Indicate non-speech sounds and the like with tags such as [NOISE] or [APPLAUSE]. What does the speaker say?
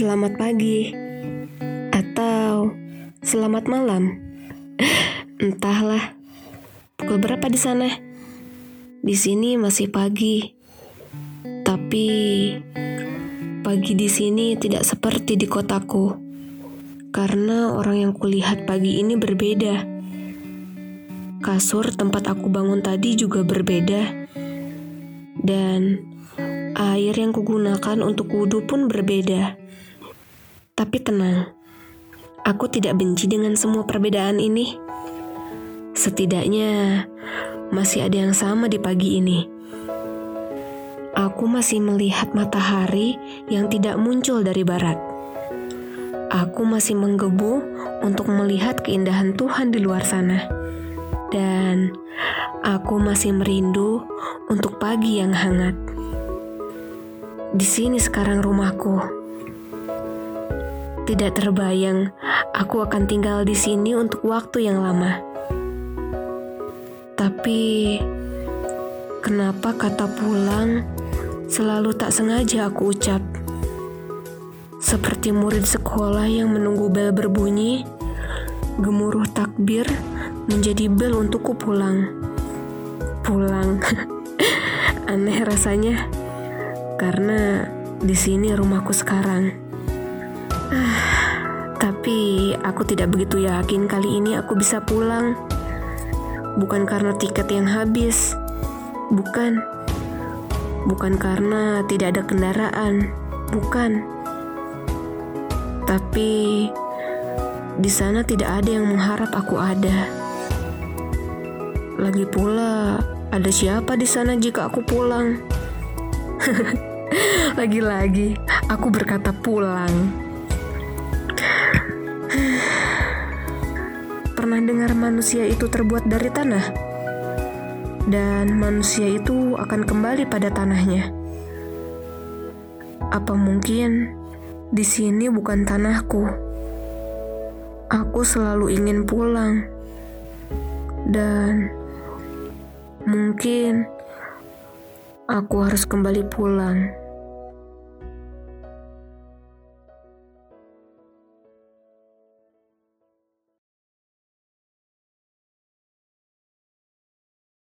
Selamat pagi atau selamat malam. [LAUGHS] Entahlah. Pukul berapa di sana? Di sini masih pagi. Tapi pagi di sini tidak seperti di kotaku. Karena orang yang kulihat pagi ini berbeda. Kasur tempat aku bangun tadi juga berbeda. Dan air yang kugunakan untuk wudhu pun berbeda. Tapi tenang, aku tidak benci dengan semua perbedaan ini. Setidaknya masih ada yang sama di pagi ini. Aku masih melihat matahari yang tidak muncul dari barat. Aku masih menggebu untuk melihat keindahan Tuhan di luar sana. Dan aku masih merindu untuk pagi yang hangat. Di sini sekarang rumahku. Tidak terbayang aku akan tinggal di sini untuk waktu yang lama. Tapi kenapa kata pulang selalu tak sengaja aku ucap? Seperti murid sekolah yang menunggu bel berbunyi, gemuruh takbir menjadi bel untukku pulang. Pulang. [LAUGHS] Aneh rasanya. Karena di sini rumahku sekarang. Tapi aku tidak begitu yakin kali ini aku bisa pulang. Bukan karena tiket yang habis. Bukan. Bukan karena tidak ada kendaraan. Bukan. Tapi di sana tidak ada yang mengharap aku ada. Lagi pula, ada siapa di sana jika aku pulang? [LAUGHS] Lagi-lagi, aku berkata pulang. Pernah dengar manusia itu terbuat dari tanah? Dan manusia itu akan kembali pada tanahnya. Apa mungkin di sini bukan tanahku? Aku selalu ingin pulang. Dan mungkin aku harus kembali pulang.